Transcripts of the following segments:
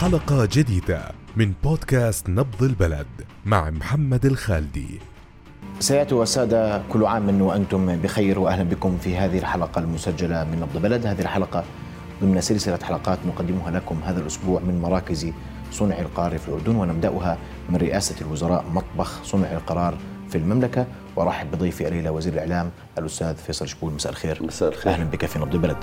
حلقة جديدة من بودكاست نبض البلد مع محمد الخالدي. سيادة والسادة كل عام وأنتم بخير وأهلا بكم في هذه الحلقة المسجلة من نبض بلد هذه الحلقة ضمن سلسلة حلقات نقدمها لكم هذا الأسبوع من مراكز صنع القرار في الأردن ونبدأها من رئاسة الوزراء مطبخ صنع القرار في المملكة. وارحب بضيفي الليلة وزير الإعلام الأستاذ فيصل شبول. مساء الخير. مساء الخير. أهلا بك في نبض البلد.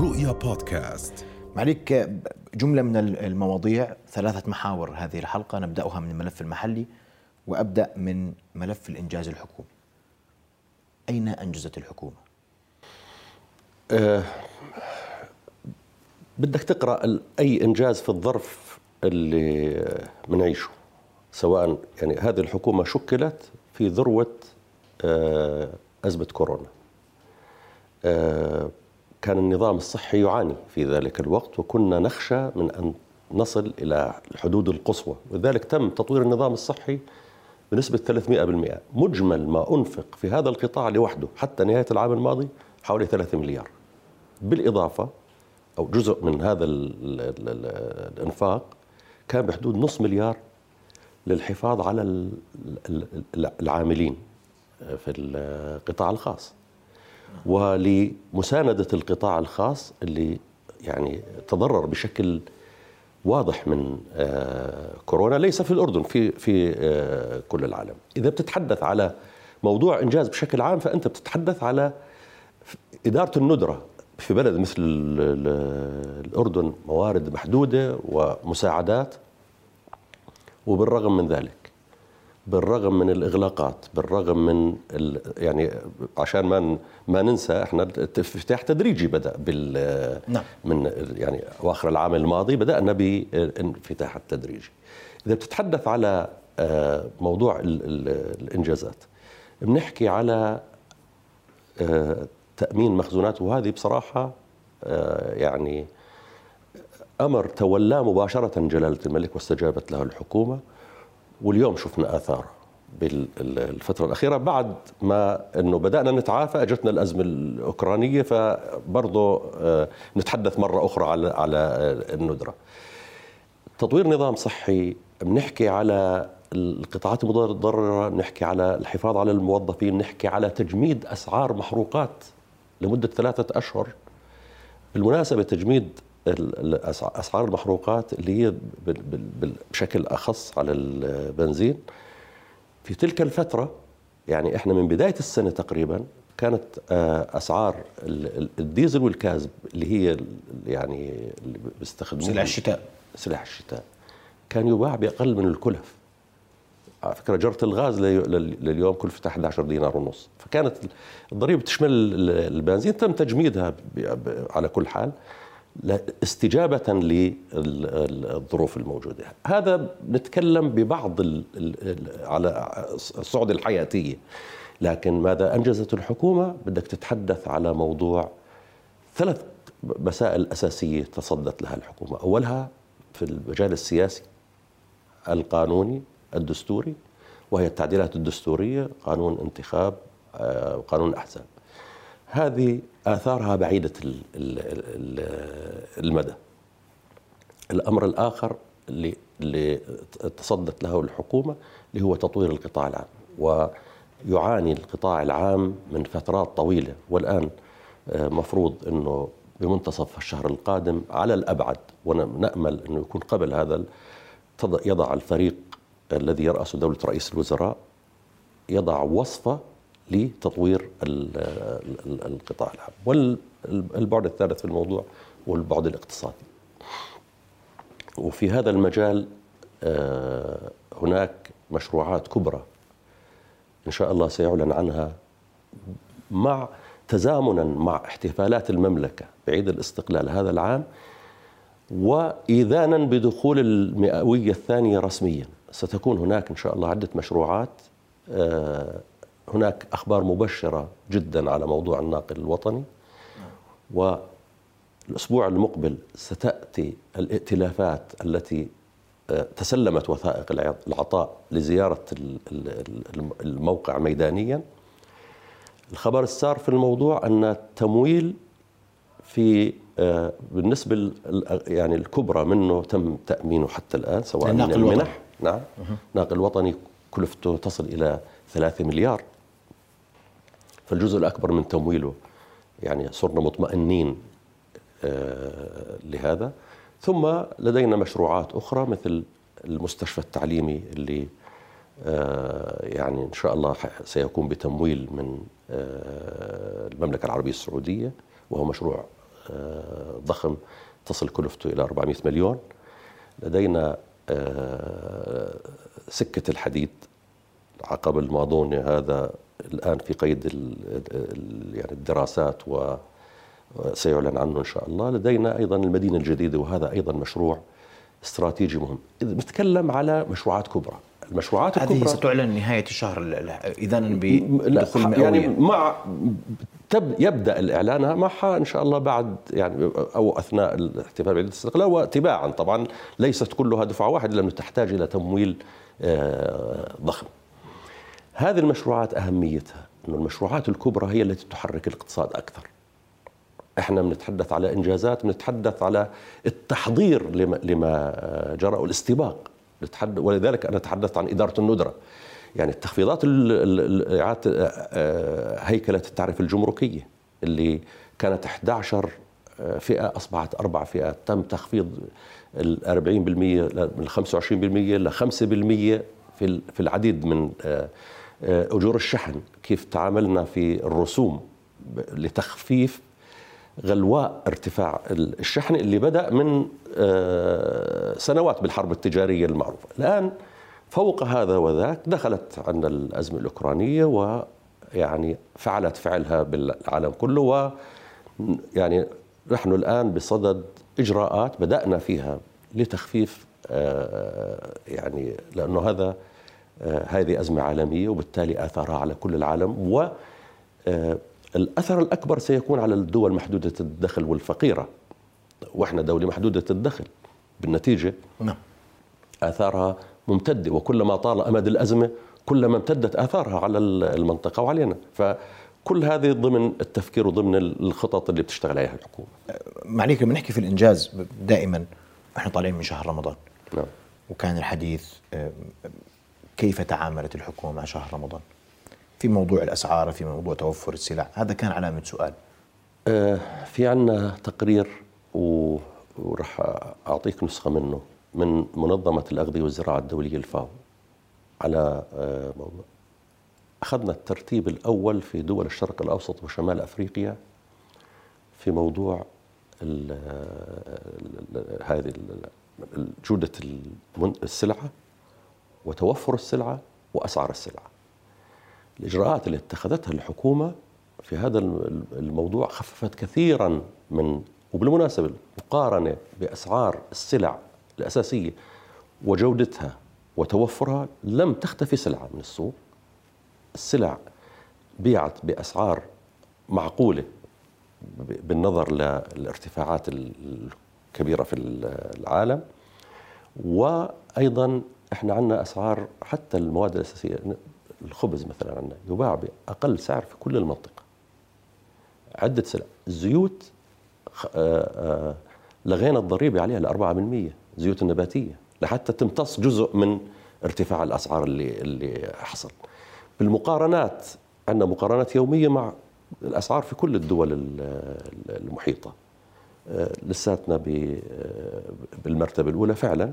رؤيا بودكاست. معليك جملة من المواضيع ثلاثة محاور هذه الحلقة نبدأها من الملف المحلي وأبدأ من ملف الإنجاز الحكومي أين أنجزت الحكومة؟ أه بدك تقرأ ال- أي إنجاز في الظرف اللي بنعيشه سواء يعني هذه الحكومة شكلت في ذروة آه، أزمة كورونا آه، كان النظام الصحي يعاني في ذلك الوقت وكنا نخشى من أن نصل إلى الحدود القصوى. ولذلك تم تطوير النظام الصحي بنسبة 300% مجمل ما أنفق في هذا القطاع لوحده حتى نهاية العام الماضي حوالي 3 مليار. بالإضافة أو جزء من هذا ال ال ال الإنفاق كان بحدود نصف مليار للحفاظ على ال- ال- ال- العاملين في القطاع الخاص. ولمساندة القطاع الخاص اللي يعني تضرر بشكل واضح من آه، كورونا ليس في الأردن في في آه، كل العالم. إذا بتتحدث على موضوع إنجاز بشكل عام فأنت بتتحدث على إدارة الندرة في بلد مثل ال- ال- الأردن موارد محدودة ومساعدات. وبالرغم من ذلك بالرغم من الإغلاقات بالرغم من ال يعني عشان ما ما ننسى إحنا الافتتاح تدريجي بدأ بال نعم. من يعني أواخر العام الماضي بدأنا بالانفتاح التدريجي إذا بتتحدث على آه، موضوع ال- ال- الإنجازات بنحكي على آه، تأمين مخزونات وهذه بصراحة آه، يعني أمر تولاه مباشرة جلالة الملك واستجابت له الحكومة واليوم شفنا آثاره بالفترة الأخيرة. بعد ما أنه بدأنا نتعافى أجتنا الأزمة الأوكرانية فبرضه آه، نتحدث مرة أخرى على على آه، الندرة. تطوير نظام صحي بنحكي على القطاعات المتضررة بنحكي على الحفاظ على الموظفين بنحكي على تجميد أسعار محروقات لمدة ثلاثة أشهر. بالمناسبة تجميد أسعار المحروقات اللي هي بشكل أخص على البنزين في تلك الفترة يعني إحنا من بداية السنة تقريبا كانت آه، ال- الديزل والكازب اللي هي يعني اللي بيستخدموها سلع الشتاء. سلاح الشتاء كان يباع بأقل من الكلف. على فكرة جرة الغاز لي- لل- لليوم كلفتها 11 دينار ونص. فكانت الضريبة تشمل ال- البنزين تم تجميدها على كل حال. استجابة للظروف الموجودة. هذا نتكلم ببعض على الصعد الحياتية لكن ماذا أنجزت الحكومة؟ بدك تتحدث على موضوع ثلاث مسائل أساسية تصدت لها الحكومة. أولها في المجال السياسي القانوني الدستوري وهي التعديلات الدستورية قانون انتخاب آه، وقانون أحزاب. هذه آثارها بعيدة ال- ال- ال- المدى. الأمر الآخر اللي, اللي تصدت له الحكومة اللي هو تطوير القطاع العام ويعاني القطاع العام من فترات طويلة. والآن آه، مفروض أنه بمنتصف الشهر القادم على الأبعد ونأمل أنه يكون قبل هذا يضع الفريق الذي يرأسه دولة رئيس الوزراء يضع وصفة لتطوير ال- ال- القطاع العام. والبعد الثالث في الموضوع هو البعد الاقتصادي. وفي هذا المجال آه، هناك مشروعات كبرى إن شاء الله سيعلن عنها مع تزامنا مع احتفالات المملكة بعيد الاستقلال هذا العام وإذانا بدخول المئوية الثانية رسميا. ستكون هناك إن شاء الله عدة مشروعات آه، هناك أخبار مبشرة جدا على موضوع الناقل الوطني والأسبوع المقبل ستأتي الائتلافات التي آه، تسلمت وثائق الع- العطاء لزيارة ال- ال- ال- الموقع ميدانيا. الخبر السار في الموضوع أن التمويل في آه، بالنسبة ال- يعني الكبرى منه تم تأمينه حتى الآن سواء من. المنح. نعم. ناقل وطني كلفته تصل إلى 3 مليار. فالجزء الأكبر من تمويله يعني صرنا مطمئنين آه، لهذا. ثم لدينا مشروعات أخرى مثل المستشفى التعليمي اللي آه، يعني إن شاء الله سيكون بتمويل من آه، المملكة العربية السعودية وهو مشروع ضخم تصل كلفته إلى 400 مليون. لدينا سكة الحديد عقب الماضوني هذا الآن في قيد ال- ال- يعني الدراسات وسيعلن عنه إن شاء الله. لدينا أيضا المدينة الجديدة وهذا أيضا مشروع استراتيجي مهم. إذا بنتكلم على مشروعات كبرى. المشروعات هذه الكبرى ستعلن نهاية الشهر ال- ال- اذا لا، بدخول يعني مع تب يبدأ الإعلان معها إن شاء الله بعد يعني أو أثناء الاحتفال بعيد الاستقلال وتباعا طبعا ليست كلها دفعة واحدة لأنه تحتاج إلى تمويل آه، ضخم. هذه المشروعات أهميتها إنه المشروعات الكبرى هي التي تحرك الاقتصاد أكثر. إحنا بنتحدث على إنجازات بنتحدث على التحضير لما لما جرى والاستباق. ولذلك أنا تحدثت عن إدارة الندرة. يعني التخفيضات ال- ال- ال- إعادة آه، هيكلة التعرفه الجمركية اللي كانت 11 فئة أصبحت أربع فئات. تم تخفيض ال 40% ل- من 25% ل 5% في ال- في العديد من آه، آه، أجور الشحن كيف تعاملنا في الرسوم لتخفيف غلواء ارتفاع الشحن اللي بدأ من آه، سنوات بالحرب التجارية المعروفة، الآن فوق هذا وذاك دخلت عندنا الأزمة الأوكرانية ويعني فعلت فعلها بالعالم كله و يعني نحن الآن بصدد إجراءات بدأنا فيها لتخفيف آه، يعني لأنه هذا آه، هذه أزمة عالمية وبالتالي آثارها على كل العالم و آه، الأثر الأكبر سيكون على الدول محدودة الدخل والفقيرة. وإحنا دولة محدودة الدخل. بالنتيجة نعم. آثارها ممتدة وكلما طال أمد الأزمة كلما امتدت آثارها على المنطقة وعلينا. فكل هذه ضمن التفكير وضمن الخطط اللي بتشتغل عليها الحكومة. معليك لما نحكي في الإنجاز دائما إحنا طالعين من شهر رمضان. نعم. وكان الحديث آه، كيف تعاملت الحكومة مع شهر رمضان؟ في موضوع الأسعار في موضوع توفر السلع هذا كان علامة سؤال. آه، في عنا تقرير وراح أعطيك نسخة منه من منظمة الأغذية والزراعة الدولية الفاو على آه، موضوع. أخذنا الترتيب الأول في دول الشرق الأوسط وشمال أفريقيا في موضوع هذه ال- جودة المن- السلعة. وتوفر السلعة وأسعار السلعة. الإجراءات اللي اتخذتها الحكومة في هذا الم- الموضوع خففت كثيرا من وبالمناسبة المقارنة بأسعار السلع الأساسية وجودتها وتوفرها لم تختفي سلعة من السوق. السلع بيعت بأسعار معقولة بالنظر للارتفاعات الكبيرة في العالم. وأيضا إحنا عندنا أسعار حتى المواد الأساسية الخبز مثلا عندنا يباع بأقل سعر في كل المنطقة. عدة سلع. الزيوت آه، آه، لغينا الضريبة عليها ل 4% زيوت النباتية لحتى تمتص جزء من ارتفاع الأسعار اللي اللي حصل. بالمقارنات عندنا مقارنات يومية مع الأسعار في كل الدول ال- المحيطة. آه، لساتنا بالمرتبة الأولى فعلا.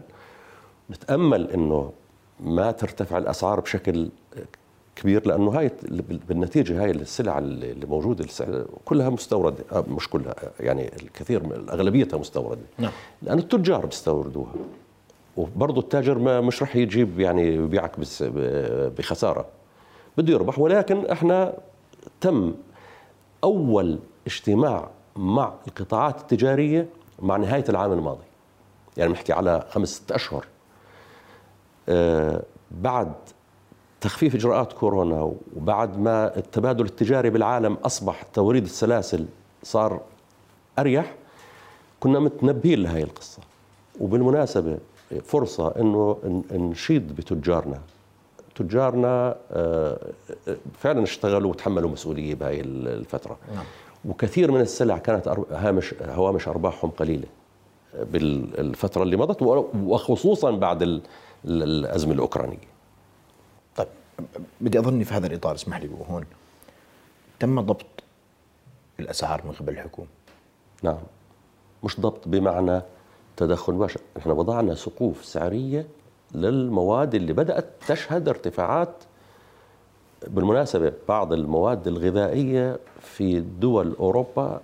نتامل إنه ما ترتفع الأسعار بشكل كبير لأنه هاي بالنتيجة هاي السلع اللي موجودة كلها مستوردة آه، مش كلها آه، يعني الكثير أغلبيتها مستوردة. نعم. لأن التجار بيستوردوها. وبرضه التاجر ما مش رح يجيب يعني يبيعك بخسارة. بده يربح. ولكن إحنا تم أول اجتماع مع القطاعات التجارية مع نهاية العام الماضي. يعني بنحكي على خمس ست أشهر. بعد تخفيف إجراءات كورونا وبعد ما التبادل التجاري بالعالم أصبح توريد السلاسل صار أريح كنا متنبهين لهي القصة. وبالمناسبة فرصة إنه نشيد بتجارنا. تجارنا آه، فعلا اشتغلوا وتحملوا مسؤولية بهاي الفترة. نعم. وكثير من السلع كانت هامش هوامش أرباحهم قليلة بالفترة اللي مضت وخصوصا بعد الازمه الأوكرانية. طيب بدي أظني في هذا الإطار اسمح لي هون. تم ضبط الأسعار من قبل الحكومة؟ نعم. مش ضبط بمعنى تدخل مباشر إحنا وضعنا سقوف سعرية للمواد اللي بدأت تشهد ارتفاعات. بالمناسبة بعض المواد الغذائية في دول أوروبا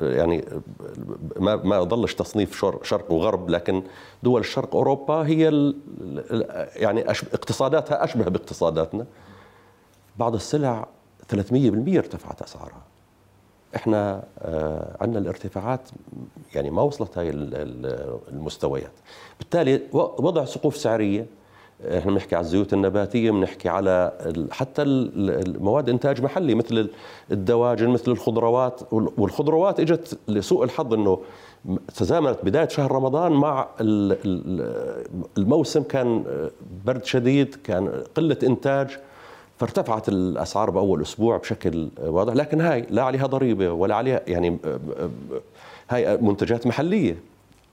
يعني ما ما ضلش تصنيف شر- شرق وغرب لكن دول الشرق أوروبا هي يعني اقتصاداتها أشبه باقتصاداتنا. بعض السلع 300% ارتفعت أسعارها. إحنا آه، عندنا الارتفاعات يعني ما وصلت هاي ال- ال- المستويات. بالتالي وضع سقوف سعرية إحنا بنحكي على الزيوت النباتية بنحكي على حتى ال- المواد إنتاج محلي مثل ال- الدواجن مثل الخضروات. وال- والخضروات إجت لسوء الحظ إنه تزامنت بداية شهر رمضان مع ال- ال- الموسم كان برد شديد كان قلة إنتاج. فارتفعت الأسعار بأول أسبوع بشكل واضح لكن هاي لا عليها ضريبة ولا عليها يعني هاي منتجات محلية.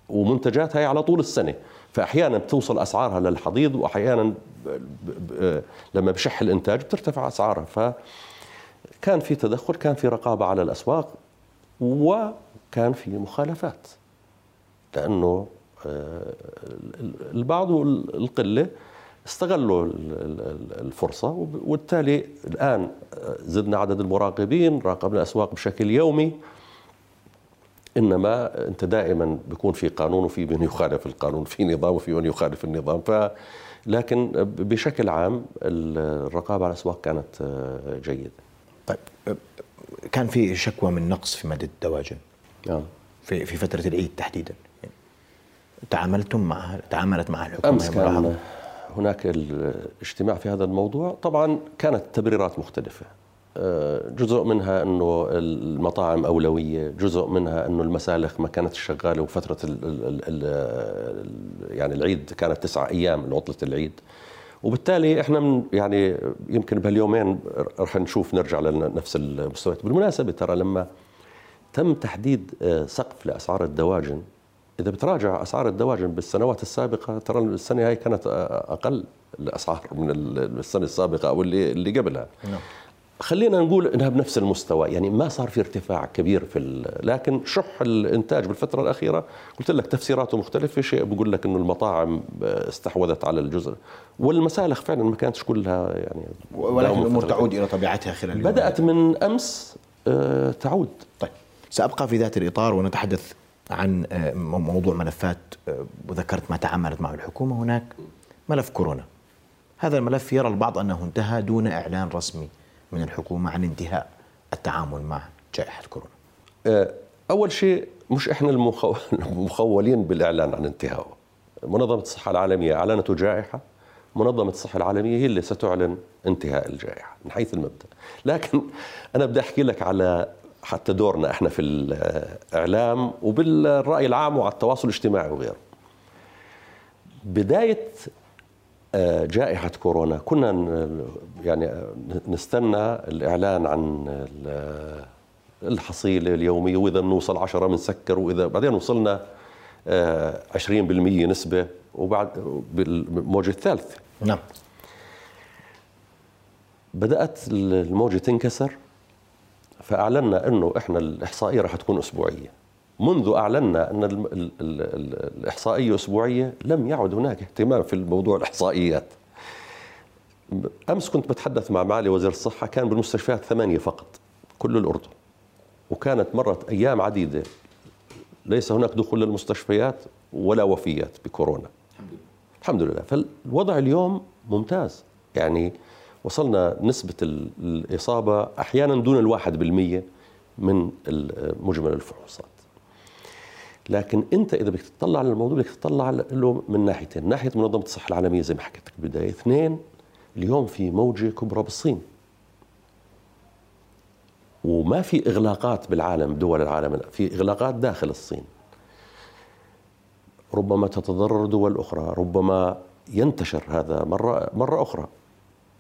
ومنتجات هاي على طول السنة. فأحيانا بتوصل أسعارها للحضيض وأحيانا ب- لما بشح الإنتاج بترتفع أسعارها. فكان في تدخل كان في رقابة على الأسواق وكان في مخالفات. لأنه آه، البعض والقلة استغلوا ال- ال- الفرصة وب- وبالتالي الآن زدنا عدد المراقبين راقبنا الأسواق بشكل يومي. إنما أنت دائما بيكون في قانون وفي من يخالف القانون في نظام وفي من يخالف النظام. ف لكن بشكل عام الرقابة على الأسواق كانت آه، جيدة. طيب كان في شكوى من نقص في مادة الدواجن؟ نعم. في في فترة العيد تحديدا. تعاملتم معها تعاملت معها الحكومة أمس؟ كان هناك الاجتماع في هذا الموضوع. طبعا كانت تبريرات مختلفة. آه، جزء منها إنه المطاعم أولوية جزء منها إنه المسالخ ما كانت شغالة وفترة ال ال ال ال يعني العيد كانت تسعة أيام عطله العيد. وبالتالي إحنا من يعني يمكن بهاليومين رح نشوف نرجع لنفس المستويات. بالمناسبة ترى لما تم تحديد آه، سقف لأسعار الدواجن إذا بتراجع أسعار الدواجن بالسنوات السابقة ترى السنة هاي كانت آه، أقل الأسعار من السنة السابقة أو اللي اللي قبلها. نعم. خلينا نقول إنها بنفس المستوى يعني ما صار في ارتفاع كبير في لكن شح الإنتاج بالفترة الأخيرة قلت لك تفسيراته مختلفة شيء بقول لك إنه المطاعم استحوذت على الجزء. والمسالخ فعلا ما كانتش كلها يعني ولكن الأمور. تعود إلى طبيعتها خلال اليوم. بدأت من أمس آه، تعود. طيب سأبقى في ذات الإطار ونتحدث عن آه، مو- موضوع ملفات آه، وذكرت ما تعاملت معه الحكومة. هناك ملف كورونا. هذا الملف يرى البعض أنه انتهى دون إعلان رسمي. من الحكومة عن انتهاء التعامل مع جائحة كورونا. آه، أول شيء مش إحنا المخو- المخولين بالإعلان عن انتهائه منظمة الصحة العالمية اعلنت جائحة. منظمة الصحة العالمية هي اللي ستعلن انتهاء الجائحة من حيث المبدأ. لكن أنا بدي أحكي لك على حتى دورنا إحنا في الإعلام وبالرأي العام وعلى التواصل الاجتماعي وغيره. بداية جائحة كورونا. كنا يعني آه، نستنى الإعلان عن ال- الحصيلة اليومية وإذا بنوصل عشرة بنسكر وإذا بعدين وصلنا آه، 20% نسبة وبعد بالموجة الثالثة نعم. بدأت الموجة تنكسر فأعلنا أنه إحنا الإحصائية راح تكون أسبوعية. منذ أعلنا أن ال ال ال ال الإحصائية أسبوعية لم يعد هناك اهتمام في الموضوع الإحصائيات. أمس كنت بتحدث مع معالي وزير الصحة كان بالمستشفيات ثمانية فقط كل الأردن. وكانت مرت أيام عديدة. ليس هناك دخول للمستشفيات ولا وفيات بكورونا. الحمد لله. فالوضع اليوم ممتاز. يعني وصلنا نسبة ال- الإصابة أحيانا دون الواحد بالمية من مجمل الفحوصات. لكن أنت إذا بدك تطلع على الموضوع بدك تطلع له من ناحيتين. ناحية منظمة الصحة العالمية زي ما حكيت لك بالبداية. اثنين اليوم في موجة كبرى بالصين. وما في إغلاقات بالعالم دول العالم في إغلاقات داخل الصين. ربما تتضرر دول أخرى ربما ينتشر هذا مرة, مرة أخرى.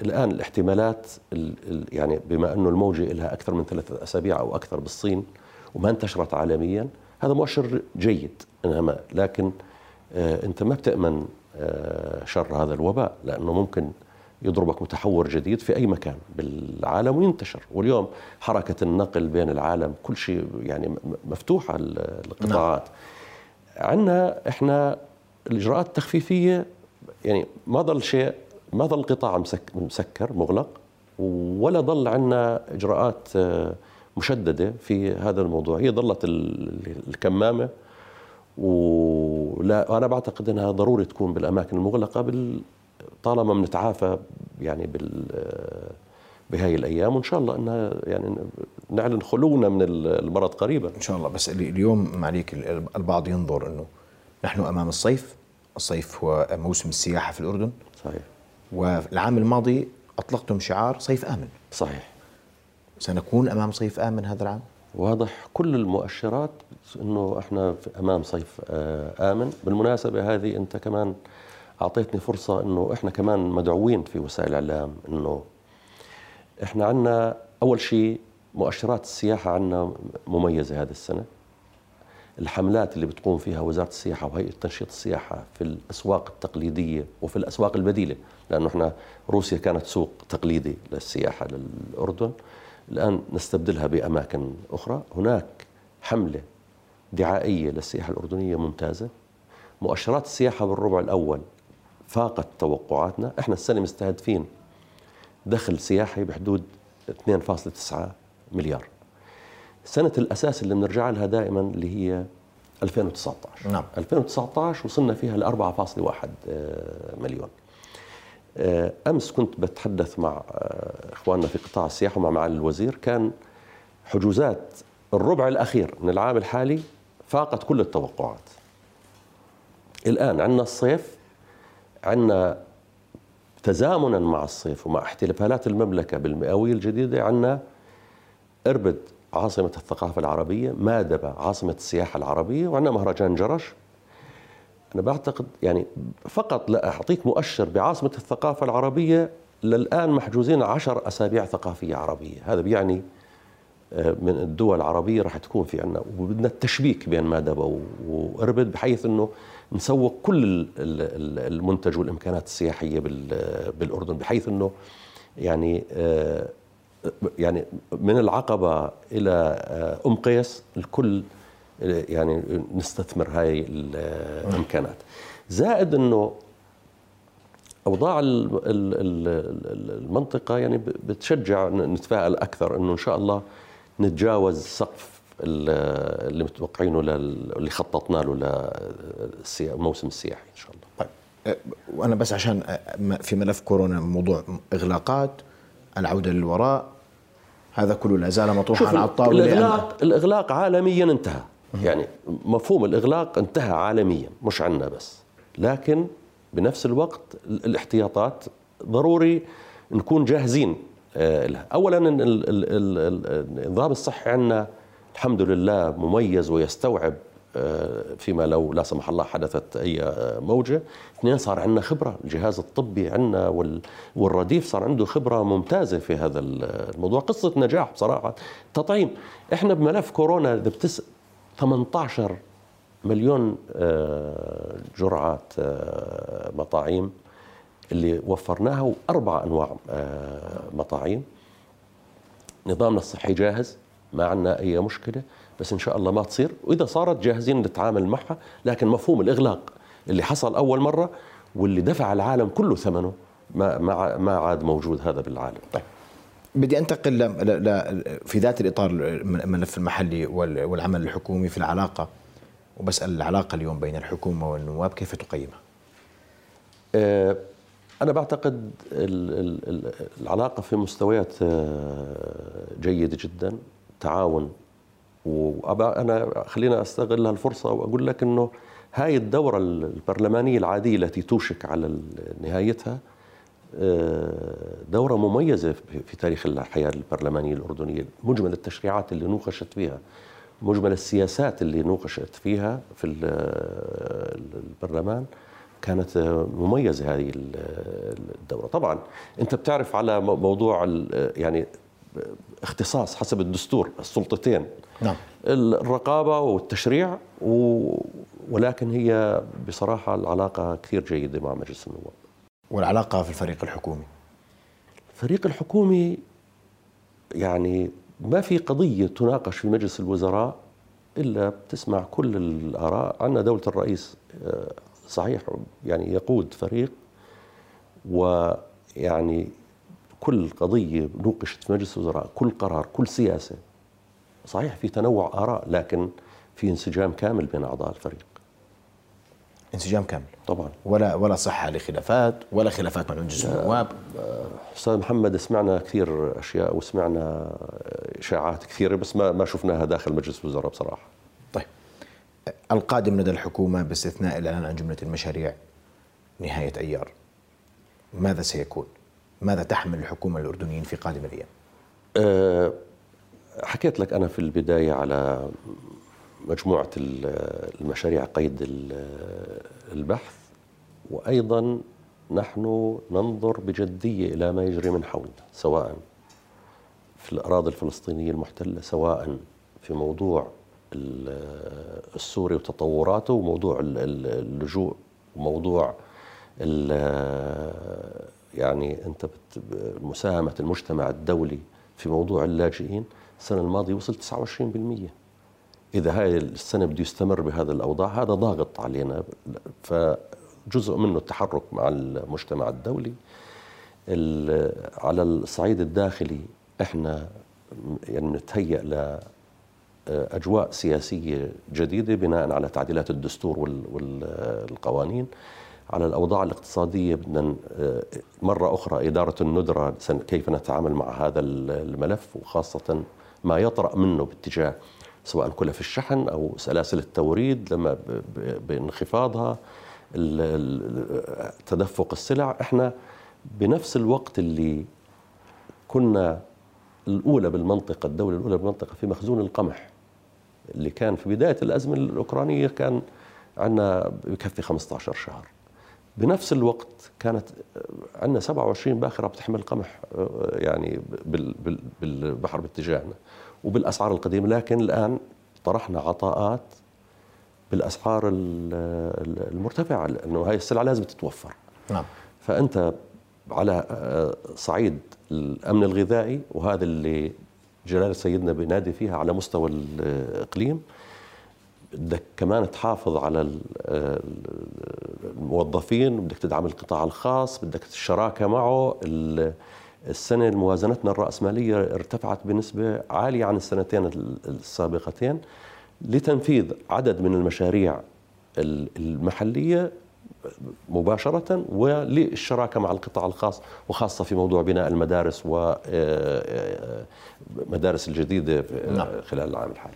الآن الاحتمالات ال ال يعني بما أنه الموجة لها أكثر من ثلاثة أسابيع أو أكثر بالصين وما انتشرت عالميا هذا مؤشر جيد إنما لكن آه أنت ما بتأمن آه شر هذا الوباء لأنه ممكن يضربك متحور جديد في أي مكان بالعالم وينتشر واليوم حركة النقل بين العالم كل شيء يعني مفتوحه القطاعات نعم. عندنا إحنا الإجراءات التخفيفية يعني ما ضل شيء ما ظل قطاع مسكر مغلق ولا ظل عندنا إجراءات آه، مشددة في هذا الموضوع. هي ظلت الكمامة ولا أنا بعتقد إنها ضروري تكون بالأماكن المغلقة بال طالما بنتعافى يعني بال بهاي الأيام وإن شاء الله إنها يعني نعلن خلونا من المرض قريبا. إن شاء الله. بس اليوم معليك البعض ينظر إنه نحن أمام الصيف. الصيف هو موسم السياحة في الأردن. صحيح. والعام الماضي أطلقتم شعار صيف آمن. صحيح. سنكون أمام صيف آمن هذا العام؟ واضح كل المؤشرات إنه إحنا أمام صيف آه، آمن. بالمناسبة هذه أنت كمان أعطيتني فرصة إنه إحنا كمان مدعوين في وسائل الإعلام إنه إحنا عندنا أول شيء مؤشرات السياحة عندنا مميزة هذه السنة. الحملات اللي بتقوم فيها وزارة السياحة وهيئة تنشيط السياحة في الأسواق التقليدية وفي الأسواق البديلة لأنه إحنا روسيا كانت سوق تقليدي للسياحة للأردن. الآن نستبدلها بأماكن أخرى. هناك حملة دعائية للسياحة الأردنية ممتازة. مؤشرات السياحة بالربع الأول فاقت توقعاتنا. إحنا السنة مستهدفين دخل سياحي بحدود 2.9 مليار. سنة الأساس اللي بنرجع لها دائما اللي هي 2019 نعم. 2019 وصلنا فيها ل 4.1 آه، مليون. أمس كنت بتحدث مع آه، إخواننا في قطاع السياحة ومع معالي الوزير. كان حجوزات الربع الأخير من العام الحالي فاقت كل التوقعات. الآن عندنا الصيف عندنا تزامنا مع الصيف ومع احتفالات المملكة بالمئوية الجديدة عندنا إربد عاصمة الثقافة العربية مادبة عاصمة السياحة العربية وعندنا مهرجان جرش. أنا بعتقد يعني فقط لا أعطيك مؤشر بعاصمة الثقافة العربية للآن محجوزين عشر أسابيع ثقافية عربية. هذا بيعني آه، من الدول العربية راح تكون في عندنا وبدنا التشبيك بين مادبه وأربد بحيث إنه نسوق كل المنتج والإمكانات السياحية بالأردن بحيث إنه يعني آه، يعني من العقبة إلى آه، أم قيس الكل يعني نستثمر هاي الإمكانات. زائد إنه أوضاع المنطقة يعني بتشجع نتفائل أكثر إنه إن شاء الله نتجاوز سقف اللي متوقعينه اللي خططنا له للموسم السياحي إن شاء الله. طيب. وأنا بس عشان في ملف كورونا موضوع إغلاقات العودة للوراء هذا كله لا زال مطروحا على الطاولة الاغلاق الإغلاق عالميا انتهى. يعني مفهوم الإغلاق انتهى عالميا مش عندنا بس. لكن بنفس الوقت الاحتياطات ضروري نكون جاهزين آه، لها. اولا النظام الصحي عندنا الحمد لله مميز ويستوعب آه، فيما لو لا سمح الله حدثت أي آه، موجة. اثنين صار عندنا خبرة. الجهاز الطبي عندنا والرديف صار عنده خبرة ممتازة في هذا الموضوع. قصة نجاح بصراحة. تطعيم. إحنا بملف كورونا إذا 18 مليون آه، جرعات مطاعيم اللي وفرناها وأربع أنواع مطاعيم نظامنا الصحي جاهز ما عندنا أي مشكلة بس إن شاء الله ما تصير. وإذا صارت جاهزين نتعامل معها لكن مفهوم الإغلاق اللي حصل أول مرة واللي دفع العالم كله ثمنه ما ما ما عاد موجود هذا بالعالم. طيب. بدي أنتقل ل... في ذات الإطار الملف المحلي والعمل الحكومي في العلاقة وبسأل العلاقة اليوم بين الحكومة والنواب كيف تقيمها؟ أه أنا بعتقد العلاقة في مستويات آه، جيدة جدا تعاون وأبا أنا خلينا أستغل هالفرصة وأقول لك أنه هاي الدورة البرلمانية العادية التي توشك على نهايتها دورة مميزة في تاريخ الحياة البرلمانية الأردنية. مجمل التشريعات اللي نوقشت فيها مجمل السياسات اللي نوقشت فيها في البرلمان كانت مميزة هذه الدورة. طبعا أنت بتعرف على موضوع يعني اختصاص حسب الدستور السلطتين. نعم. الرقابة والتشريع ولكن هي بصراحة العلاقة كثير جيدة مع مجلس النواب. والعلاقة في الفريق الحكومي؟ الفريق الحكومي يعني ما في قضية تناقش في مجلس الوزراء إلا بتسمع كل الآراء. عندنا دولة الرئيس آه، صحيح يعني يقود فريق ويعني كل قضية نوقشت في مجلس الوزراء كل قرار كل سياسة. صحيح في تنوع آراء لكن في انسجام كامل بين أعضاء الفريق. انسجام كامل. طبعا. ولا ولا صحة لخلافات ولا خلافات مع مجلس النواب. أستاذ محمد سمعنا كثير أشياء وسمعنا إشاعات كثيرة بس ما ما شفناها داخل مجلس الوزراء بصراحة. طيب. القادم لدى الحكومة باستثناء الاعلان عن جملة المشاريع نهاية أيار. ماذا سيكون؟ ماذا تحمل الحكومة الأردنيين في قادم الأيام؟ أه حكيت لك أنا في البداية على مجموعة المشاريع قيد البحث. وأيضا نحن ننظر بجدية إلى ما يجري من حولنا سواء في الأراضي الفلسطينية المحتلة سواء في موضوع السوري وتطوراته وموضوع اللجوء وموضوع يعني أنت مساهمة المجتمع الدولي في موضوع اللاجئين السنة الماضية وصل 29% إذا هاي السنة بده يستمر بهذا الأوضاع هذا ضاغط علينا. فجزء منه التحرك مع المجتمع الدولي. على الصعيد الداخلي إحنا يعني نتهيأ ل أجواء سياسية جديدة بناء على تعديلات الدستور والقوانين. على الأوضاع الاقتصادية بدنا مرة أخرى إدارة الندرة كيف نتعامل مع هذا الملف وخاصة ما يطرأ منه باتجاه سواء كلف الشحن أو سلاسل التوريد لما بانخفاضها. تدفق السلع. إحنا بنفس الوقت اللي كنا الأولى بالمنطقة الدولة الأولى بالمنطقة في مخزون القمح اللي كان في بداية الأزمة الأوكرانية كان عندنا بكفي 15 شهر. بنفس الوقت كانت عندنا 27 باخرة بتحمل قمح يعني بالبحر باتجاهنا وبالأسعار القديمة. لكن الآن طرحنا عطاءات بالأسعار المرتفعة لأنه هاي السلعة لازم تتوفر. نعم. فأنت على آه، صعيد الأمن الغذائي وهذا اللي جلال سيدنا بينادي فيها على مستوى الإقليم بدك كمان تحافظ على الموظفين بدك تدعم القطاع الخاص بدك الشراكة معه. السنة موازنتنا الرأسمالية ارتفعت بنسبة عالية عن السنتين السابقتين. لتنفيذ عدد من المشاريع المحلية مباشرة وللشراكة مع القطاع الخاص وخاصة في موضوع بناء المدارس ومدارس آه، آه، الجديدة نعم. خلال العام الحالي.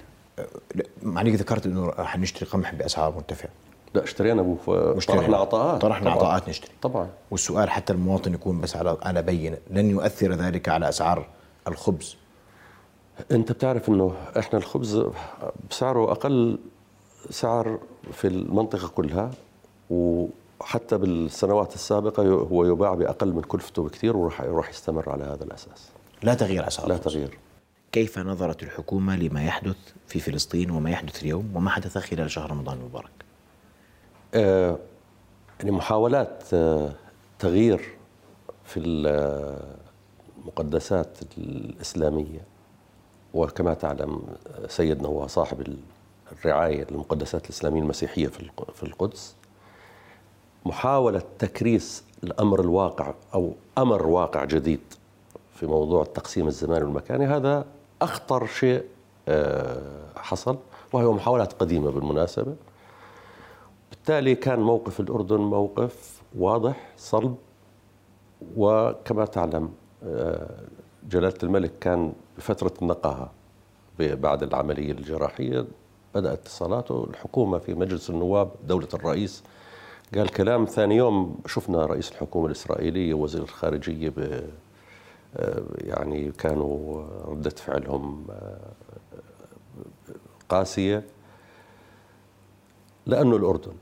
معني ذكرت إنه حنشتري قمح بأسعار مرتفعه لا اشترينا أبو طرحنا عطاءات طرحنا عطاءات نشتري. طبعا. والسؤال حتى المواطن يكون بس على على بينه لن يؤثر ذلك على أسعار الخبز. أنت بتعرف إنه إحنا الخبز بسعره أقل سعر في المنطقة كلها وحتى بالسنوات السابقة هو يباع بأقل من كلفته بكثير وراح راح يستمر على هذا الأساس. لا تغيير اسعار لا تغيير. كيف نظرت الحكومة لما يحدث في فلسطين وما يحدث اليوم وما حدث خلال شهر رمضان المبارك؟ آه، يعني محاولات آه، تغيير في المقدسات الإسلامية. وكما تعلم سيدنا هو صاحب الرعاية للمقدسات الإسلامية المسيحية في القدس محاولة تكريس الأمر الواقع أو أمر واقع جديد في موضوع التقسيم الزماني والمكاني هذا أخطر شيء آه، حصل وهي محاولات قديمة بالمناسبة. بالتالي كان موقف الأردن موقف واضح صلب وكما تعلم آه، جلالة الملك كان بفترة النقاهة بعد العملية الجراحية بدأت اتصالاته. الحكومة في مجلس النواب دولة الرئيس قال كلام ثاني يوم شفنا رئيس الحكومة الإسرائيلية وزير الخارجية ب آه، يعني كانوا ردة فعلهم آه، قاسية لأنه الأردن.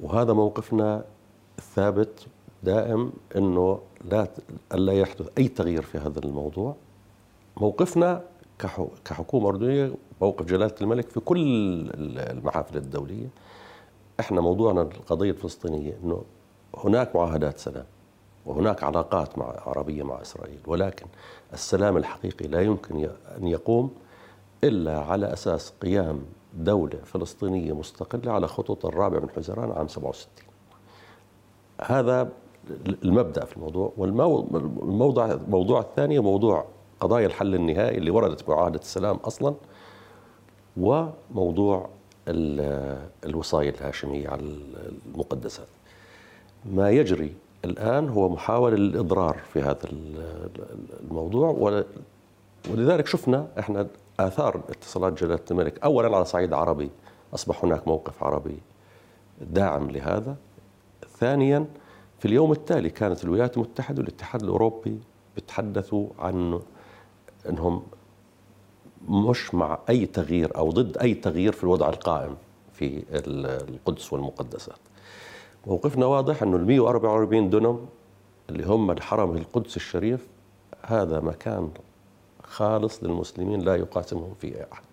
وهذا موقفنا الثابت دائم إنه لا ألا يحدث أي تغيير في هذا الموضوع. موقفنا كحكومة أردنية موقف جلالة الملك في كل المحافل الدولية. إحنا موضوعنا القضية الفلسطينية إنه هناك معاهدات سلام وهناك علاقات مع عربية مع إسرائيل ولكن السلام الحقيقي لا يمكن أن يقوم إلا على أساس قيام دولة فلسطينية مستقلة على خطوط الرابع من حزيران عام 67 هذا المبدأ في الموضوع والموضوع الموضوع الثاني موضوع قضايا الحل النهائي اللي وردت بمعاهده السلام أصلا وموضوع الوصاية الهاشمية على المقدسات. ما يجري الآن هو محاولة للإضرار في هذا الموضوع ولذلك شفنا إحنا آثار اتصالات جلالة الملك أولا على صعيد عربي أصبح هناك موقف عربي داعم لهذا. ثانيا في اليوم التالي كانت الولايات المتحدة والاتحاد الأوروبي بيتحدثوا عن أنهم مش مع أي تغيير أو ضد أي تغيير في الوضع القائم في القدس والمقدسات. موقفنا واضح أنه ال 144 دنم اللي هم الحرم القدس الشريف هذا مكان خالص للمسلمين لا يقاسمهم فيه أحد.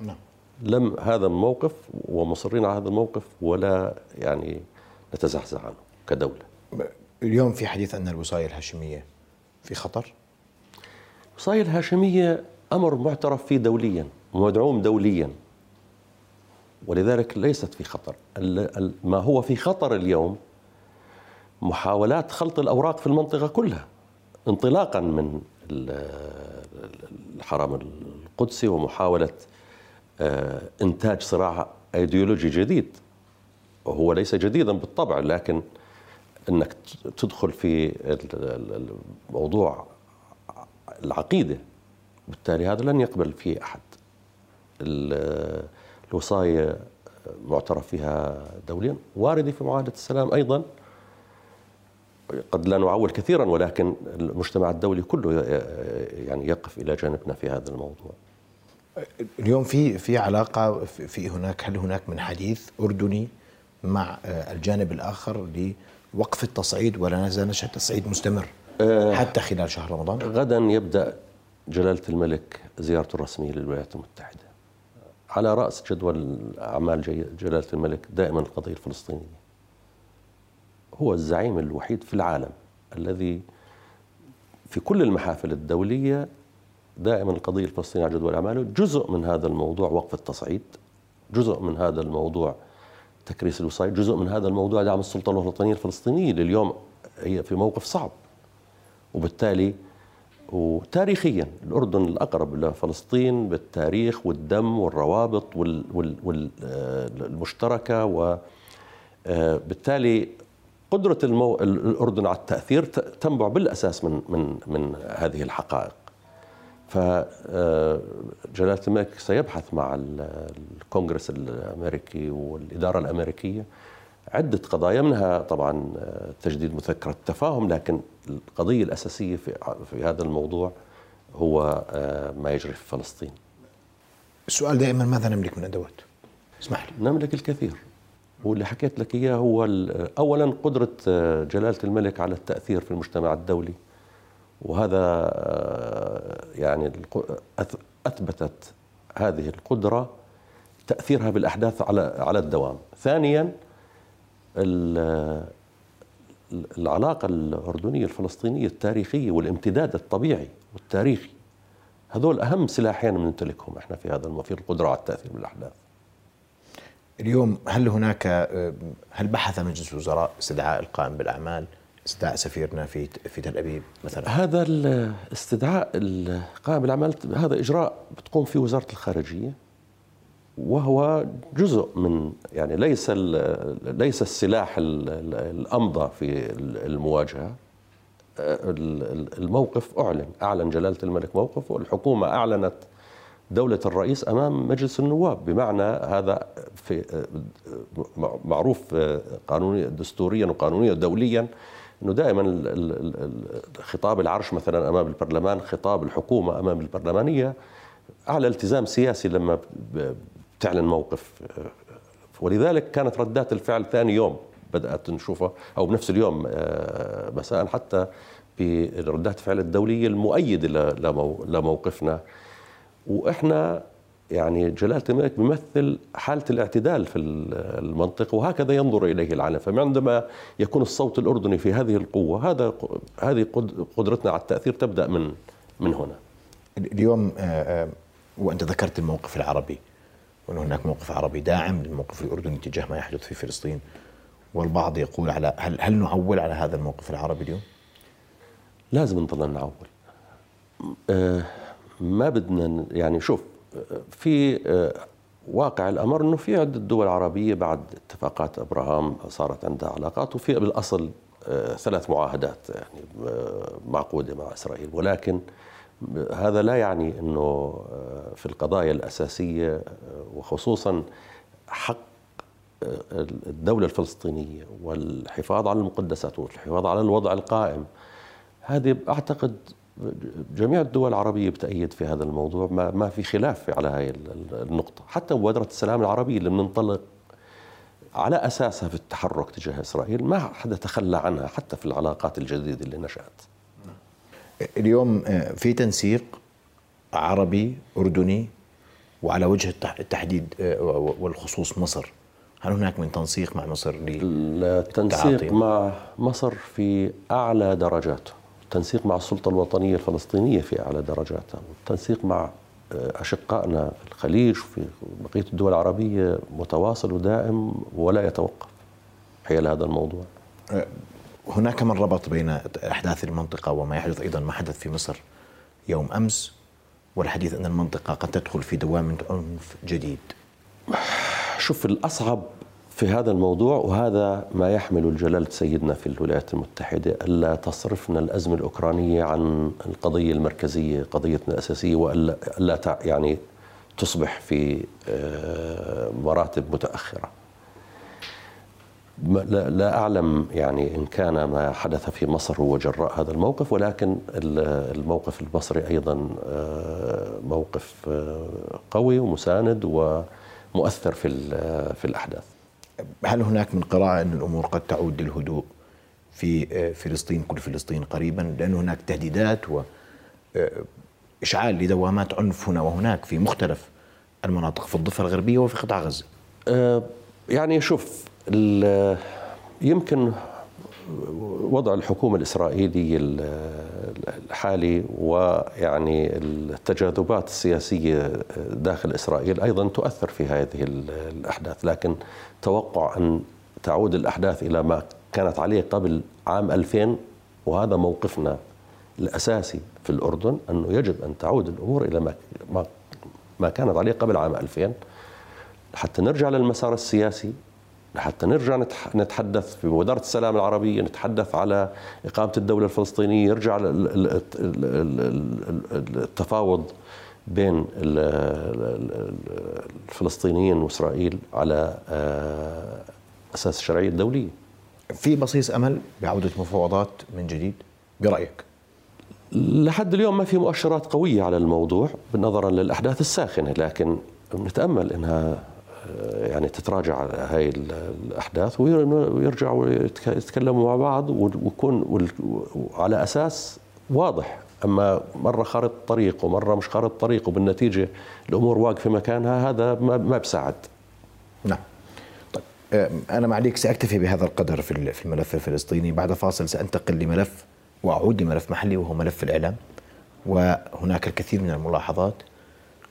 نعم. لم هذا الموقف ومصرين على هذا الموقف ولا يعني نتزحزح عنه كدولة. اليوم في حديث أن الوصاية الهاشمية في خطر؟ الوصاية الهاشمية أمر معترف فيه دوليا ومدعوم دوليا. ولذلك ليست في خطر. ما هو في خطر اليوم محاولات خلط الأوراق في المنطقة كلها انطلاقا من الحرم القدسي ومحاولة آه، إنتاج صراع أيديولوجي جديد. وهو ليس جديدا بالطبع لكن إنك تدخل في الموضوع العقيدة بالتالي هذا لن يقبل فيه أحد. الوصايا معترف فيها دوليا واردة في معاهدة السلام أيضا. قد لا نعول كثيرا ولكن المجتمع الدولي كله يعني يقف إلى جانبنا في هذا الموضوع. اليوم في في علاقة في هناك هل هناك من حديث أردني مع الجانب الآخر لوقف التصعيد ولا نزال نشأ التصعيد مستمر آه، حتى خلال شهر رمضان؟ غدا يبدأ جلالة الملك زيارته الرسمية للولايات المتحدة. على رأس جدول أعمال جلالة الملك دائما القضية الفلسطينية. هو الزعيم الوحيد في العالم الذي في كل المحافل الدولية دائما القضية الفلسطينية على جدول أعماله. جزء من هذا الموضوع وقف التصعيد جزء من هذا الموضوع تكريس الوصاية. جزء من هذا الموضوع دعم السلطة الوطنية الفلسطينية لليوم هي في موقف صعب. وبالتالي وتاريخيا الأردن الأقرب لفلسطين بالتاريخ والدم والروابط والمشتركة وبالتالي قدرة المو... الأردن على التأثير تنبع بالأساس من من من هذه الحقائق. فجلالة الملك سيبحث مع الكونغرس الأمريكي والإدارة الأمريكية عدة قضايا منها طبعا تجديد مذكرة التفاهم لكن القضية الأساسية في, في هذا الموضوع هو ما يجري في فلسطين. السؤال دائما ماذا نملك من أدوات؟ اسمح لي. نملك الكثير. واللي حكيت لك إياه هو أولا قدرة جلالة الملك على التأثير في المجتمع الدولي. وهذا يعني أثبتت هذه القدرة تأثيرها بالاحداث على على الدوام. ثانيا العلاقة الأردنية الفلسطينية التاريخية والامتداد الطبيعي والتاريخي هذول أهم سلاحين نمتلكهم إحنا في هذا في القدرة على التأثير بالاحداث. اليوم هل هناك هل بحث مجلس الوزراء استدعاء القائم بالأعمال استدعاء سفيرنا في في تل أبيب مثلا؟ هذا الاستدعاء القائم بالاعمال هذا إجراء بتقوم فيه وزارة الخارجية وهو جزء من يعني ليس ليس السلاح الأمضى في المواجهة. الموقف أعلن أعلن جلالة الملك موقف والحكومة أعلنت دولة الرئيس أمام مجلس النواب بمعنى هذا في معروف قانونيا دستوريا وقانونيا ودوليا إنه دائما خطاب العرش مثلا أمام البرلمان خطاب الحكومة أمام البرلمانية على التزام سياسي لما بتعلن موقف ولذلك كانت ردات الفعل ثاني يوم بدأت نشوفها أو بنفس اليوم آه، مساء حتى بردات الفعل الدولية المؤيده لموقفنا. وإحنا يعني جلالة الملك بيمثل حالة الاعتدال في المنطقة وهكذا ينظر إليه العالم. فعندما يكون الصوت الأردني في هذه القوة هذا هذه قدرتنا على التأثير تبدأ من من هنا. اليوم آه، آه، وأنت ذكرت الموقف العربي وأن هناك موقف عربي داعم للموقف الأردني تجاه ما يحدث في فلسطين والبعض يقول على هل هل نعول على هذا الموقف العربي اليوم؟ لازم نضل نعول. آه، ما بدنا يعني شوف في آه، واقع الأمر إنه في عدة دول عربية بعد اتفاقات إبراهام صارت عندها علاقات وفي بالأصل آه، ثلاث معاهدات يعني معقودة مع إسرائيل. ولكن هذا لا يعني إنه في القضايا الأساسية وخصوصا حق الدولة الفلسطينية والحفاظ على المقدسات والحفاظ على الوضع القائم. هذه أعتقد جميع الدول العربية بتأيد في هذا الموضوع ما ما في خلاف على هذه النقطة. حتى مبادره السلام العربية اللي بننطلق على أساسها في التحرك تجاه إسرائيل ما حدا تخلى عنها حتى في العلاقات الجديدة اللي نشأت. اليوم آه، في تنسيق عربي أردني وعلى وجه التحديد آه، والخصوص مصر. هل هناك من تنسيق مع مصر التنسيق مع مصر في أعلى درجاته. التنسيق مع السلطة الوطنية الفلسطينية في أعلى درجاتها والتنسيق مع آه، أشقائنا في الخليج وفي بقية الدول العربية متواصل ودائم ولا يتوقف حيال هذا الموضوع. آه، هناك من ربط بين أحداث المنطقة وما يحدث أيضا ما حدث في مصر يوم أمس والحديث أن المنطقة قد تدخل في دوامة عنف جديد. شوف الأصعب في هذا الموضوع وهذا ما يحمل جلالة سيدنا في الولايات المتحدة ألا تصرفنا الأزمة الأوكرانية عن القضية المركزية قضيتنا الأساسية وألا يعني تصبح في آه، مراتب متأخرة. لا أعلم يعني إن كان ما حدث في مصر هو جراء هذا الموقف ولكن الموقف المصري أيضا آه، موقف آه، قوي ومساند ومؤثر في في الأحداث. هل هناك من قراءة أن الأمور قد تعود للهدوء في آه، فلسطين كل فلسطين قريبا؟ لأن هناك تهديدات وإشعال آه، لدوامات عنف هنا وهناك في مختلف المناطق في الضفة الغربية وفي قطاع غزة. آه، يعني شوف يمكن وضع الحكومة الإسرائيلية الحالي ويعني التجاذبات السياسية داخل إسرائيل أيضا تؤثر في هذه الأحداث. لكن توقع أن تعود الأحداث إلى ما كانت عليه قبل عام 2000 وهذا موقفنا الأساسي في الأردن أنه يجب أن تعود الأمور إلى ما ما كانت عليه قبل عام 2000 حتى نرجع للمسار السياسي حتى نرجع نتحدث في وزارة السلام العربية نتحدث على إقامة الدولة الفلسطينية يرجع التفاوض بين الفلسطينيين وإسرائيل على آه، أساس الشرعية الدولية في بصيص أمل بعودة مفاوضات من جديد برأيك؟ لحد اليوم ما في مؤشرات قوية على الموضوع نظرا للأحداث الساخنة لكن نتأمل أنها يعني تتراجع هاي الأحداث ويرجعوا يتكلموا مع بعض ويكون على أساس واضح. أما مرة خارط طريق ومرة مش خارط طريق وبالنتيجة الأمور واقفة مكانها هذا ما بساعد. نعم. طيب أنا معليك سأكتفي بهذا القدر في الملف الفلسطيني. بعد فاصل سأنتقل لملف وأعود لملف محلي وهو ملف الإعلام. وهناك الكثير من الملاحظات.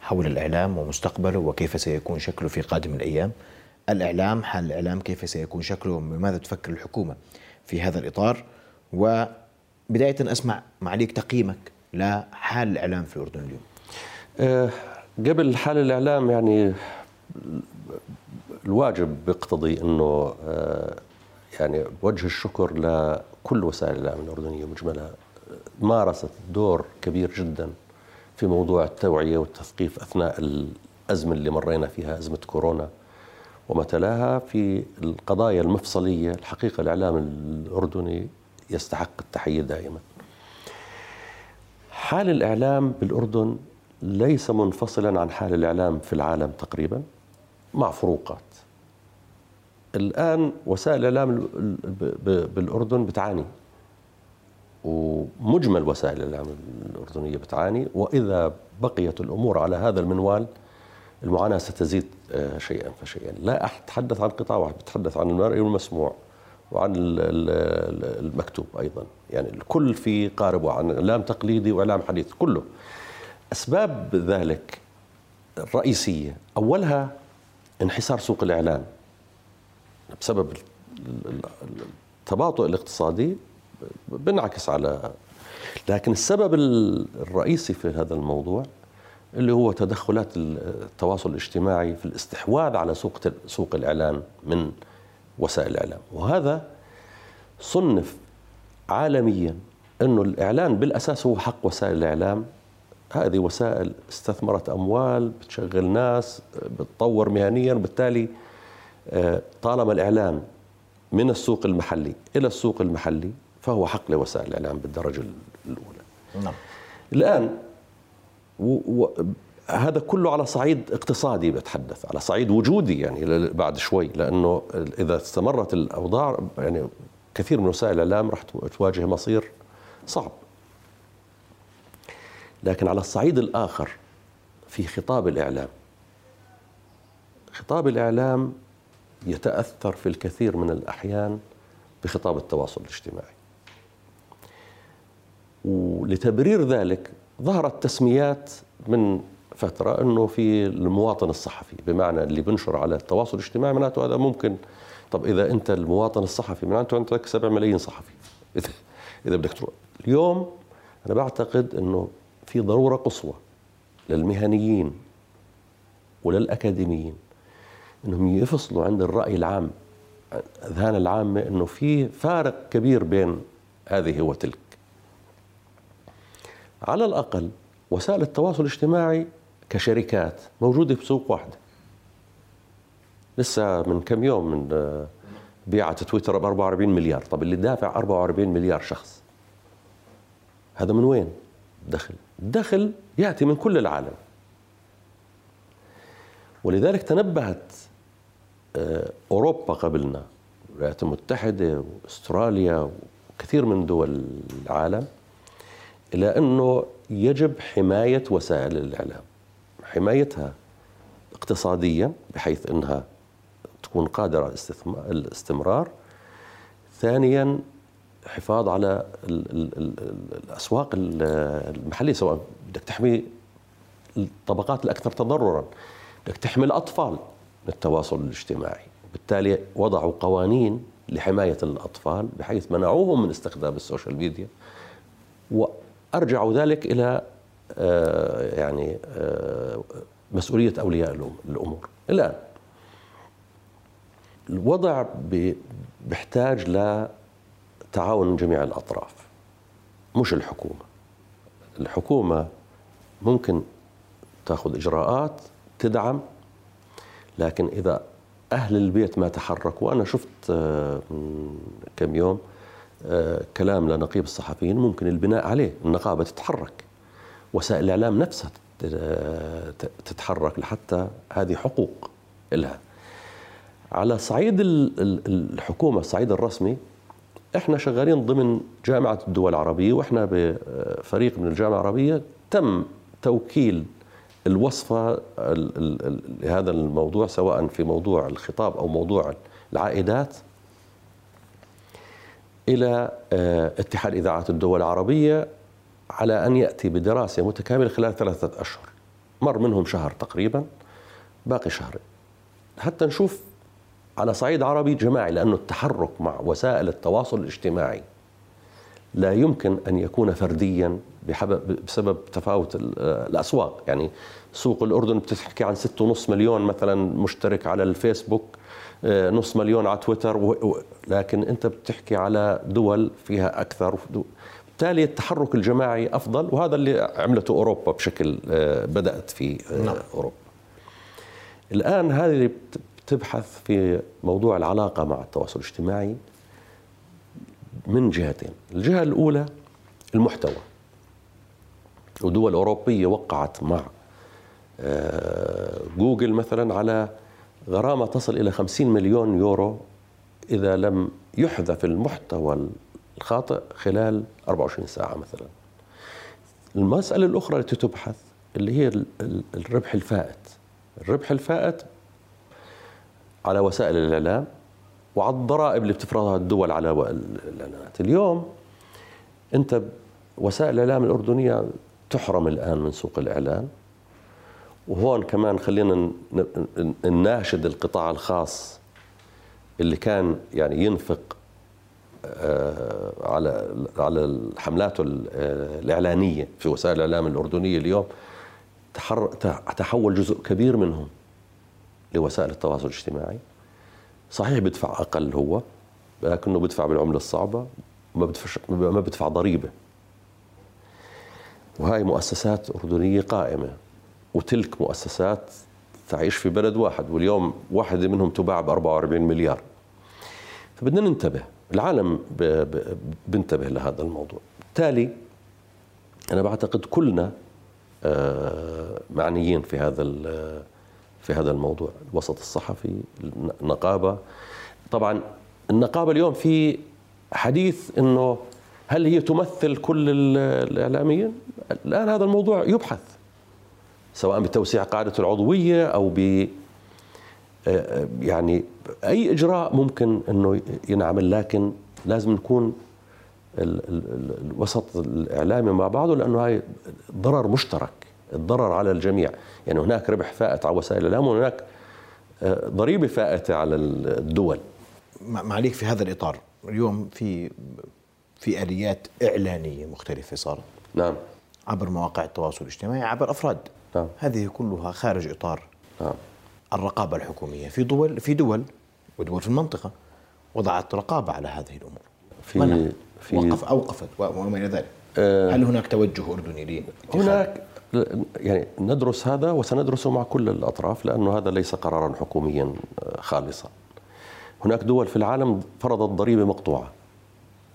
حول الإعلام ومستقبله وكيف سيكون شكله في قادم الأيام. الإعلام حال الإعلام كيف سيكون شكله وماذا تفكر الحكومة في هذا الإطار. وبداية أسمع معليك تقييمك لحال الإعلام في الأردن اليوم. أه قبل حال الإعلام يعني الواجب بيقتضي أنه أه يعني وجه الشكر لكل وسائل الإعلام الأردنية مجملها مارست دور كبير جدا في موضوع التوعية والتثقيف أثناء الأزمة اللي مرينا فيها أزمة كورونا وما تلاها في القضايا المفصلية الحقيقة الإعلام الأردني يستحق التحية دائما. حال الإعلام بالأردن ليس منفصلا عن حال الإعلام في العالم تقريبا مع فروقات. الآن وسائل الإعلام بالأردن بتعاني. ومجمل وسائل الإعلام الأردنية بتعاني. وإذا بقيت الأمور على هذا المنوال المعاناة ستزيد آه، شيئا فشيئا. لا أتحدث عن قطاع واحد بتحدث عن المرئي والمسموع وعن ال- ال- المكتوب أيضا. يعني الكل في قارب عن إعلام تقليدي وإعلام حديث كله. أسباب ذلك الرئيسية أولها انحسار سوق الإعلام بسبب ال- ال- التباطؤ الاقتصادي بنعكس على لكن السبب ال- الرئيسي في هذا الموضوع اللي هو تدخلات التواصل الاجتماعي في الاستحواذ على سوق سوق الإعلان من وسائل الإعلام. وهذا صنف عالميا إنه الإعلان بالأساس هو حق وسائل الإعلام. هذه وسائل استثمرت أموال بتشغل ناس بتطور مهنيا وبالتالي آه، طالما الإعلان من السوق المحلي إلى السوق المحلي فهو حق لوسائل الإعلام بالدرجة الأولى. نعم. الآن و و هذا كله على صعيد اقتصادي بتحدث على صعيد وجودي يعني بعد شوي لأنه إذا استمرت الأوضاع يعني كثير من وسائل الإعلام راح تو- تواجه مصير صعب. لكن على الصعيد الآخر في خطاب الإعلام خطاب الإعلام يتأثر في الكثير من الأحيان بخطاب التواصل الاجتماعي. ولتبرير ذلك ظهرت تسميات من فترة أنه في المواطن الصحفي بمعنى اللي بنشر على التواصل الاجتماعي معناته هذا ممكن. طب إذا أنت المواطن الصحفي معناته عندك 7 ملايين صحفي إذا إذا بدك تروح. اليوم أنا بعتقد أنه في ضرورة قصوى للمهنيين وللأكاديميين أنهم يفصلوا عند الرأي العام أذهان العامة أنه في فارق كبير بين هذه وتلك. على الأقل وسائل التواصل الاجتماعي كشركات موجودة بسوق واحدة. لسه من كم يوم من آه، بيعت تويتر ب 44 مليار. طب اللي دافع 44 مليار شخص هذا من وين؟ دخل. الدخل يأتي من كل العالم. ولذلك تنبهت آه، أوروبا قبلنا الولايات المتحدة واستراليا وكثير من دول العالم إلى أنه يجب حماية وسائل الإعلام. حمايتها اقتصاديا بحيث أنها تكون قادرة على الاستمرار. ثانيا حفاظ على ال ال ال الأسواق ال- المحلية سواء بدك تحمي الطبقات الأكثر تضررا بدك تحمي الأطفال من التواصل الاجتماعي. بالتالي وضعوا قوانين لحماية الأطفال بحيث منعوهم من استخدام السوشيال ميديا. وارجعوا ذلك إلى آه، يعني آه، مسؤولية أولياء الأمور. الآن الوضع بيحتاج لتعاون من جميع الأطراف مش الحكومة. الحكومة ممكن تأخذ إجراءات تدعم لكن إذا أهل البيت ما تحركوا أنا شفت آه، من كم يوم كلام لنقيب الصحفيين ممكن البناء عليه النقابة تتحرك. وسائل الإعلام نفسها تت- تتحرك لحتى هذه حقوق لها. على صعيد ال- ال- الحكومة الصعيد الرسمي إحنا شغالين ضمن جامعة الدول العربية وإحنا بفريق من الجامعة العربية تم توكيل الوصفة ال- ال- ال- لهذا الموضوع سواء في موضوع الخطاب أو موضوع العائدات. إلى آه، اتحاد إذاعات الدول العربية على أن يأتي بدراسة متكاملة خلال ثلاثة أشهر. مر منهم شهر تقريبا باقي شهرين حتى نشوف على صعيد عربي جماعي لأنه التحرك مع وسائل التواصل الاجتماعي لا يمكن أن يكون فرديا بسبب تفاوت ال- الأسواق. يعني سوق الأردن بتحكي عن 6.5 مليون مثلا مشترك على الفيسبوك. آه، نص مليون على تويتر و... و... لكن أنت بتحكي على دول فيها أكثر. بالتالي التحرك الجماعي أفضل وهذا اللي عملته أوروبا بشكل آه، بدأت في آه، نعم. أوروبا الآن هذه اللي بت- بتبحث في موضوع العلاقة مع التواصل الاجتماعي من جهتين الجهة الأولى المحتوى ودول أوروبية وقعت مع آه، جوجل مثلا على غرامة تصل إلى 50 مليون يورو إذا لم يحذف المحتوى الخاطئ خلال 24 ساعة مثلا. المسألة الأخرى التي تبحث اللي هي الربح الفائت. الربح الفائت على وسائل الإعلام وعلى الضرائب اللي بتفرضها الدول على الإعلانات. اليوم أنت وسائل الإعلام الأردنية تحرم الآن من سوق الإعلان. وهون كمان خلينا نناشد القطاع الخاص اللي كان يعني ينفق آه، على على حملاته الإعلانية في وسائل الإعلام الأردنية اليوم تحول جزء كبير منهم لوسائل التواصل الاجتماعي. صحيح بدفع أقل هو لكنه بدفع بالعملة الصعبة ما بدفع ما بدفع ضريبة. وهي مؤسسات أردنية قائمة. وتلك مؤسسات تعيش في بلد واحد واليوم واحدة منهم تباع ب 44 مليار. فبدنا ننتبه العالم بينتبه لهذا الموضوع. بالتالي أنا بعتقد كلنا آه، معنيين في هذا في هذا الموضوع. الوسط الصحفي النقابة. طبعا النقابة اليوم في حديث أنه هل هي تمثل كل الإعلاميين؟ الآن هذا الموضوع يبحث. سواء بتوسيع قاعدة العضوية أو ب آه، يعني أي إجراء ممكن أنه ينعمل لكن لازم نكون الوسط الإعلامي مع بعضه لأنه هاي ضرر مشترك الضرر على الجميع. يعني هناك ربح فائت على وسائل الإعلام وهناك آه، ضريبة فائتة على الدول. معليك في هذا الإطار؟ اليوم في في آليات إعلانية مختلفة صارت. نعم. عبر مواقع التواصل الاجتماعي عبر أفراد. نعم. هذه كلها خارج إطار نعم. الرقابة الحكومية. في دول في دول ودول في المنطقة وضعت رقابة على هذه الأمور. في منع في وقف أوقفت وما إلى ذلك. أه. هل هناك توجه أردني لي هناك يعني ندرس هذا وسندرسه مع كل الأطراف لأنه هذا ليس قرارا حكوميا آه، خالصا. هناك دول في العالم فرضت ضريبة مقطوعة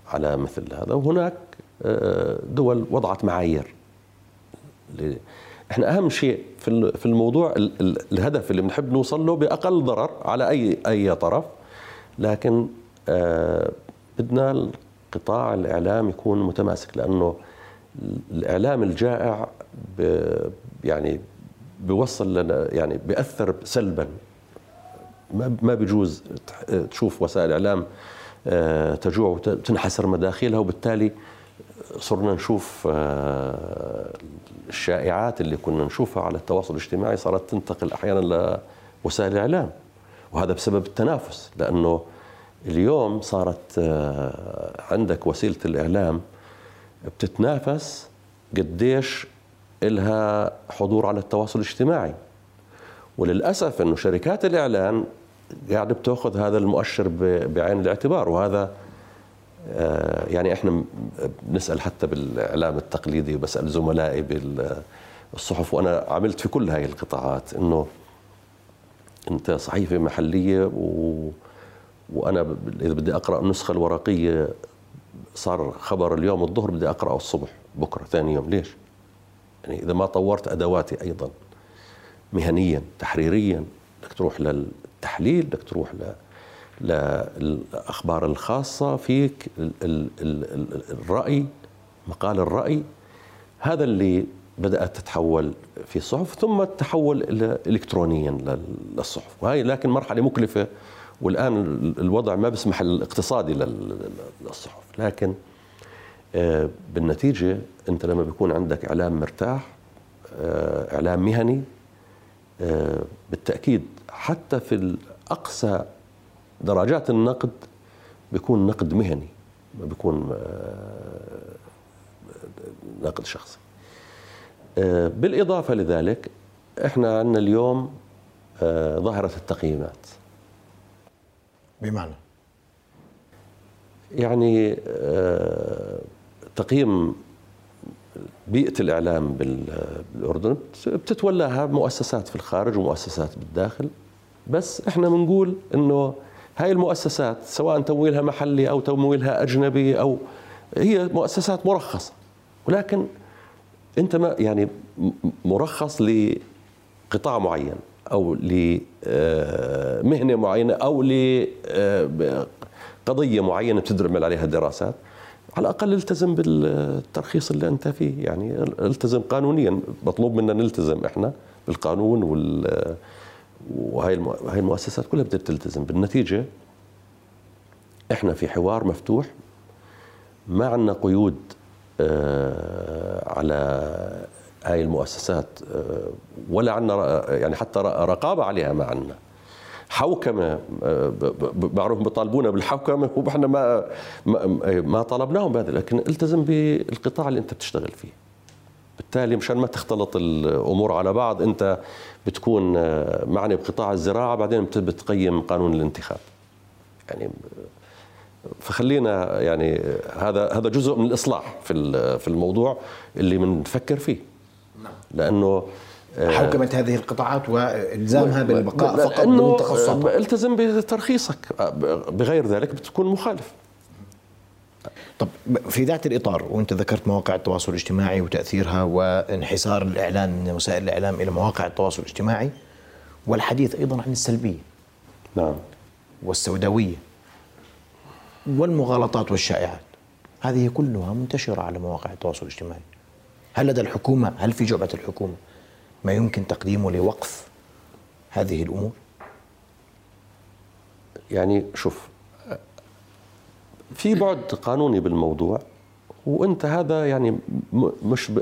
على مثل هذا وهناك آه، دول وضعت معايير إحنا أهم شيء في في الموضوع الهدف اللي بنحب نوصل له بأقل ضرر على اي أي طرف. لكن آه بدنا القطاع الإعلام يكون متماسك لأنه الإعلام الجائع يعني بيوصل لنا يعني بيأثر سلبا. ما ما بيجوز تشوف وسائل إعلام آه، تجوع وتنحسر مداخلها وبالتالي صرنا نشوف آه، الشائعات اللي كنا نشوفها على التواصل الاجتماعي صارت تنتقل أحيانا لوسائل الإعلام وهذا بسبب التنافس لأنه اليوم صارت آه، عندك وسيلة الإعلام بتتنافس قديش إلها حضور على التواصل الاجتماعي. وللأسف أنه شركات الإعلان قاعدة بتأخذ هذا المؤشر بعين الاعتبار وهذا يعني إحنا بنسأل حتى بالإعلام التقليدي بسال زملائي بالصحف وأنا عملت في كل هاي القطاعات إنه أنت صحيفة محلية و وأنا إذا بدي أقرأ النسخة الورقية صار خبر اليوم الظهر بدي أقرأه الصبح بكرة ثاني يوم ليش؟ يعني إذا ما طورت أدواتي أيضا مهنيا تحريريا بدك تروح للتحليل بدك تروح للأخبار الخاصة فيك الرأي مقال الرأي. هذا اللي بدأت تتحول في الصحف ثم تحول إلكترونيا للصحف. وهي لكن مرحلة مكلفة والآن الوضع ما بيسمح الاقتصادي للصحف. لكن آه، بالنتيجة أنت لما بيكون عندك إعلام مرتاح آه، إعلام مهني آه، بالتأكيد حتى في أقصى درجات النقد بيكون نقد مهني ما بيكون آه، نقد شخصي. آه، بالإضافة لذلك إحنا عندنا اليوم آه، ظاهرة التقييمات. بمعنى؟ يعني تقييم بيئة الإعلام بالأردن بتتولاها مؤسسات في الخارج ومؤسسات بالداخل. بس إحنا بنقول إنه هاي المؤسسات سواء تمويلها محلي أو تمويلها أجنبي أو هي مؤسسات مرخصة. ولكن أنت ما يعني مرخص لقطاع معين أو لمهنه معينة أو لقضيه معينة بتدرمل عليها دراسات على الأقل التزم بالترخيص اللي أنت فيه. يعني التزم قانونيا. مطلوب منا نلتزم إحنا بالقانون وال وهي هاي المؤسسات كلها بدها تلتزم. بالنتيجة إحنا في حوار مفتوح. ما عندنا قيود آه، على هاي المؤسسات آه، ولا عندنا يعني حتى رقابة عليها ما عندنا. حوكمة آه، معروف بيطالبونا بالحوكمة وإحنا ما ما طلبناهم بهذا. لكن التزم بالقطاع اللي أنت بتشتغل فيه. بالتالي مشان ما تختلط الأمور على بعض أنت بتكون معني بقطاع الزراعة بعدين بتقيم قانون الانتخاب. يعني فخلينا يعني هذا هذا جزء من الإصلاح في في الموضوع اللي بنفكر فيه. نعم. لأنه آه، حوكمة هذه القطاعات وإلزامها بالبقاء فقط ضمن تخصصاتها التزم بترخيصك. بغير ذلك بتكون مخالف. طب في ذات الإطار وأنت ذكرت مواقع التواصل الاجتماعي وتأثيرها وانحسار الاعلام من وسائل الإعلام إلى مواقع التواصل الاجتماعي والحديث أيضا عن السلبية. نعم. والسوداوية. والمغالطات والشائعات. هذه كلها منتشرة على مواقع التواصل الاجتماعي. هل لدى الحكومة هل في جعبة الحكومة ما يمكن تقديمه لوقف هذه الأمور؟ يعني شوف في بعد قانوني بالموضوع وانت هذا يعني مش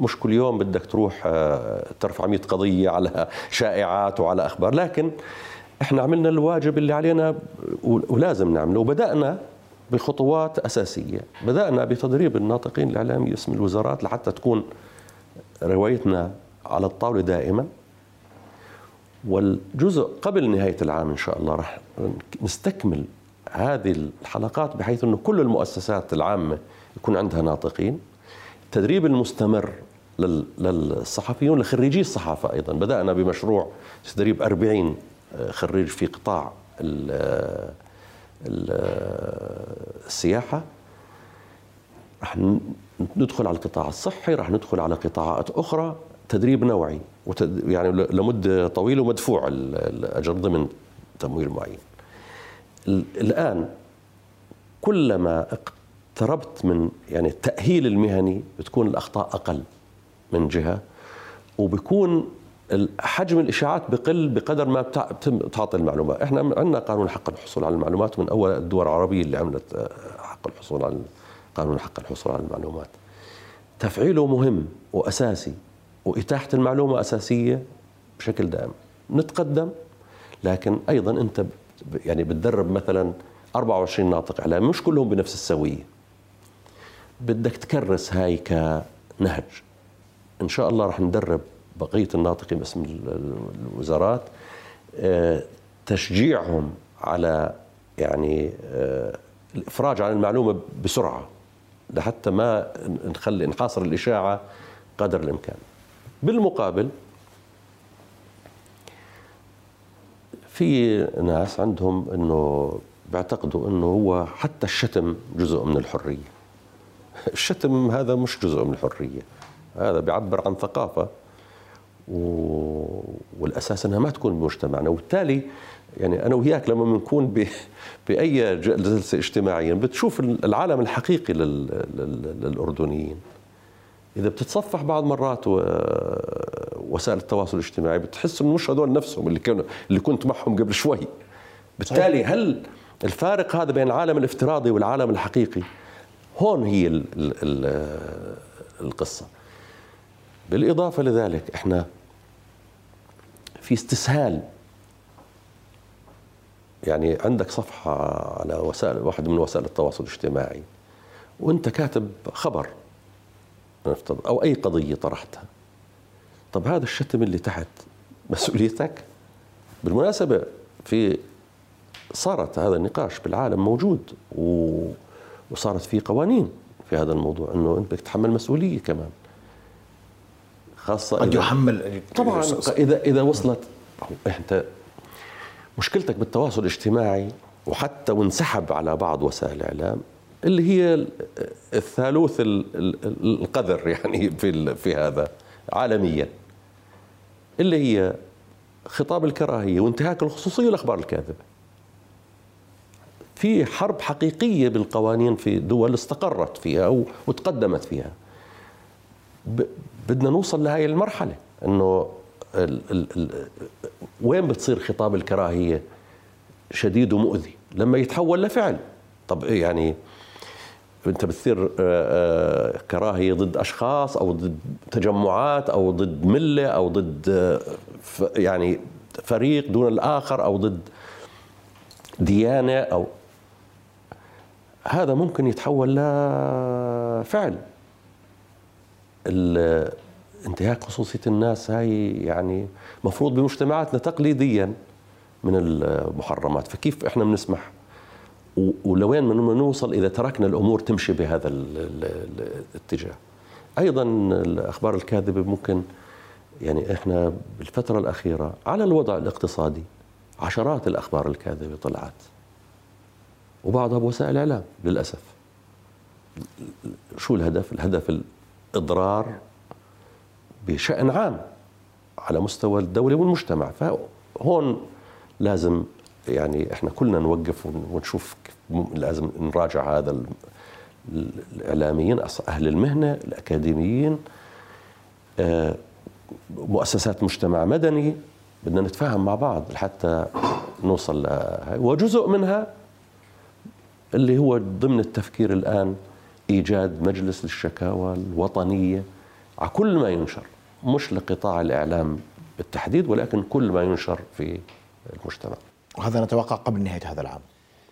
مش كل يوم بدك تروح آه، ترفع 100 قضية على شائعات وعلى أخبار. لكن إحنا عملنا الواجب اللي علينا ولازم نعمله. وبدأنا بخطوات أساسية. بدأنا بتدريب الناطقين الإعلامي اسم الوزارات لحتى تكون روايتنا على الطاولة دائما. والجزء قبل نهاية العام إن شاء الله راح نستكمل هذه الحلقات بحيث إنه كل المؤسسات العامة يكون عندها ناطقين. التدريب المستمر للصحفيون لخريجي الصحافة أيضا. بدأنا بمشروع تدريب 40 خريج في قطاع السياحة. رح ندخل على القطاع الصحي رح ندخل على قطاعات أخرى. تدريب نوعي يعني لمدة طويلة ومدفوع الأجر ضمن تمويل معين. الآن كلما اقتربت من يعني التأهيل المهني بتكون الأخطاء أقل من جهة وبكون حجم الإشاعات بقل بقدر ما بتم تعطي المعلومات. إحنا عندنا قانون حق الحصول على المعلومات من أول الدول العربية اللي عملت آه، حق الحصول على قانون حق الحصول على المعلومات. تفعيله مهم وأساسي وإتاحة المعلومة أساسية بشكل دائم. نتقدم لكن أيضا أنت يعني بتدرب مثلا 24 ناطق إعلامي مش كلهم بنفس السوية بدك تكرس هاي كنهج إن شاء الله رح ندرب بقية الناطقين باسم الوزارات آه، تشجيعهم على يعني آه، الإفراج عن المعلومة بسرعة لحتى ما نخلي نحاصر الإشاعة قدر الإمكان. بالمقابل في ناس عندهم إنه بيعتقدوا إنه هو حتى الشتم جزء من الحرية. الشتم هذا مش جزء من الحرية. هذا بيعبر عن ثقافة والأساس إنها ما تكون بمجتمعنا وبالتالي يعني أنا وياك لما بنكون بأي جلسة اجتماعية بتشوف العالم الحقيقي للأردنيين إذا بتتصفح بعض مرات وسائل التواصل الاجتماعي بتحس إنه مش هذول نفسهم اللي كانوا اللي كنت معهم قبل شوي. بالتالي هل الفارق هذا بين العالم الافتراضي والعالم الحقيقي؟ هون هي القصة. بالإضافة لذلك إحنا في استسهال. يعني عندك صفحة على وسائل واحد من وسائل التواصل الاجتماعي وأنت كاتب خبر نفترض أو أي قضية طرحتها. طب هذا الشتم اللي تحت مسؤوليتك؟ بالمناسبة في صارت هذا النقاش بالعالم موجود وصارت في قوانين في هذا الموضوع إنه أنت بدك تتحمل مسؤولية كمان. خاصة قد يحمل طبعا إذا إذا وصلت أنت مشكلتك بالتواصل الاجتماعي وحتى وانسحب على بعض وسائل الإعلام اللي هي الثالوث القذر يعني في في هذا عالميا. اللي هي خطاب الكراهية وانتهاك الخصوصية والأخبار الكاذبة. في حرب حقيقية بالقوانين في دول استقرت فيها وتقدمت فيها. بدنا نوصل لهي المرحلة إنه ال ال ال وين بتصير خطاب الكراهية شديد ومؤذي؟ لما يتحول لفعل. طب يعني انت بتصير آه، آه، كراهية ضد أشخاص أو ضد تجمعات أو ضد ملة أو ضد آه، يعني فريق دون الآخر أو ضد ديانة أو هذا ممكن يتحول لفعل انتهاك خصوصية الناس هاي يعني مفروض بمجتمعاتنا تقليديا من المحرمات. فكيف إحنا بنسمح ولوين بدنا نوصل إذا تركنا الأمور تمشي بهذا الاتجاه. أيضا الأخبار الكاذبة ممكن يعني إحنا بالفترة الأخيرة على الوضع الاقتصادي عشرات الأخبار الكاذبة طلعت. وبعضها بوسائل الاعلام للأسف. شو الهدف؟ الهدف الإضرار بشأن عام على مستوى الدولة والمجتمع. فهون لازم يعني إحنا كلنا نوقف ونشوف لازم نراجع هذا الإعلاميين أهل المهنة الأكاديميين آه، مؤسسات مجتمع مدني بدنا نتفاهم مع بعض لحتى نوصل لهي وجزء منها اللي هو ضمن التفكير الآن إيجاد مجلس للشكاوى الوطنية. على كل ما ينشر مش لقطاع الإعلام بالتحديد ولكن كل ما ينشر في المجتمع. وهذا نتوقع قبل نهاية هذا العام.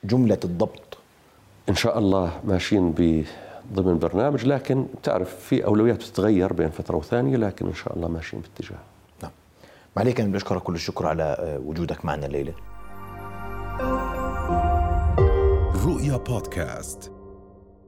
جملة الضبط. إن شاء الله ماشيين ب ضمن برنامج لكن بتعرف في أولويات بتتغير بين فترة وثانية لكن إن شاء الله ماشيين باتجاه. نعم. معليك أنا بشكرك كل الشكر على آه، وجودك معنا الليلة. رؤيا بودكاست.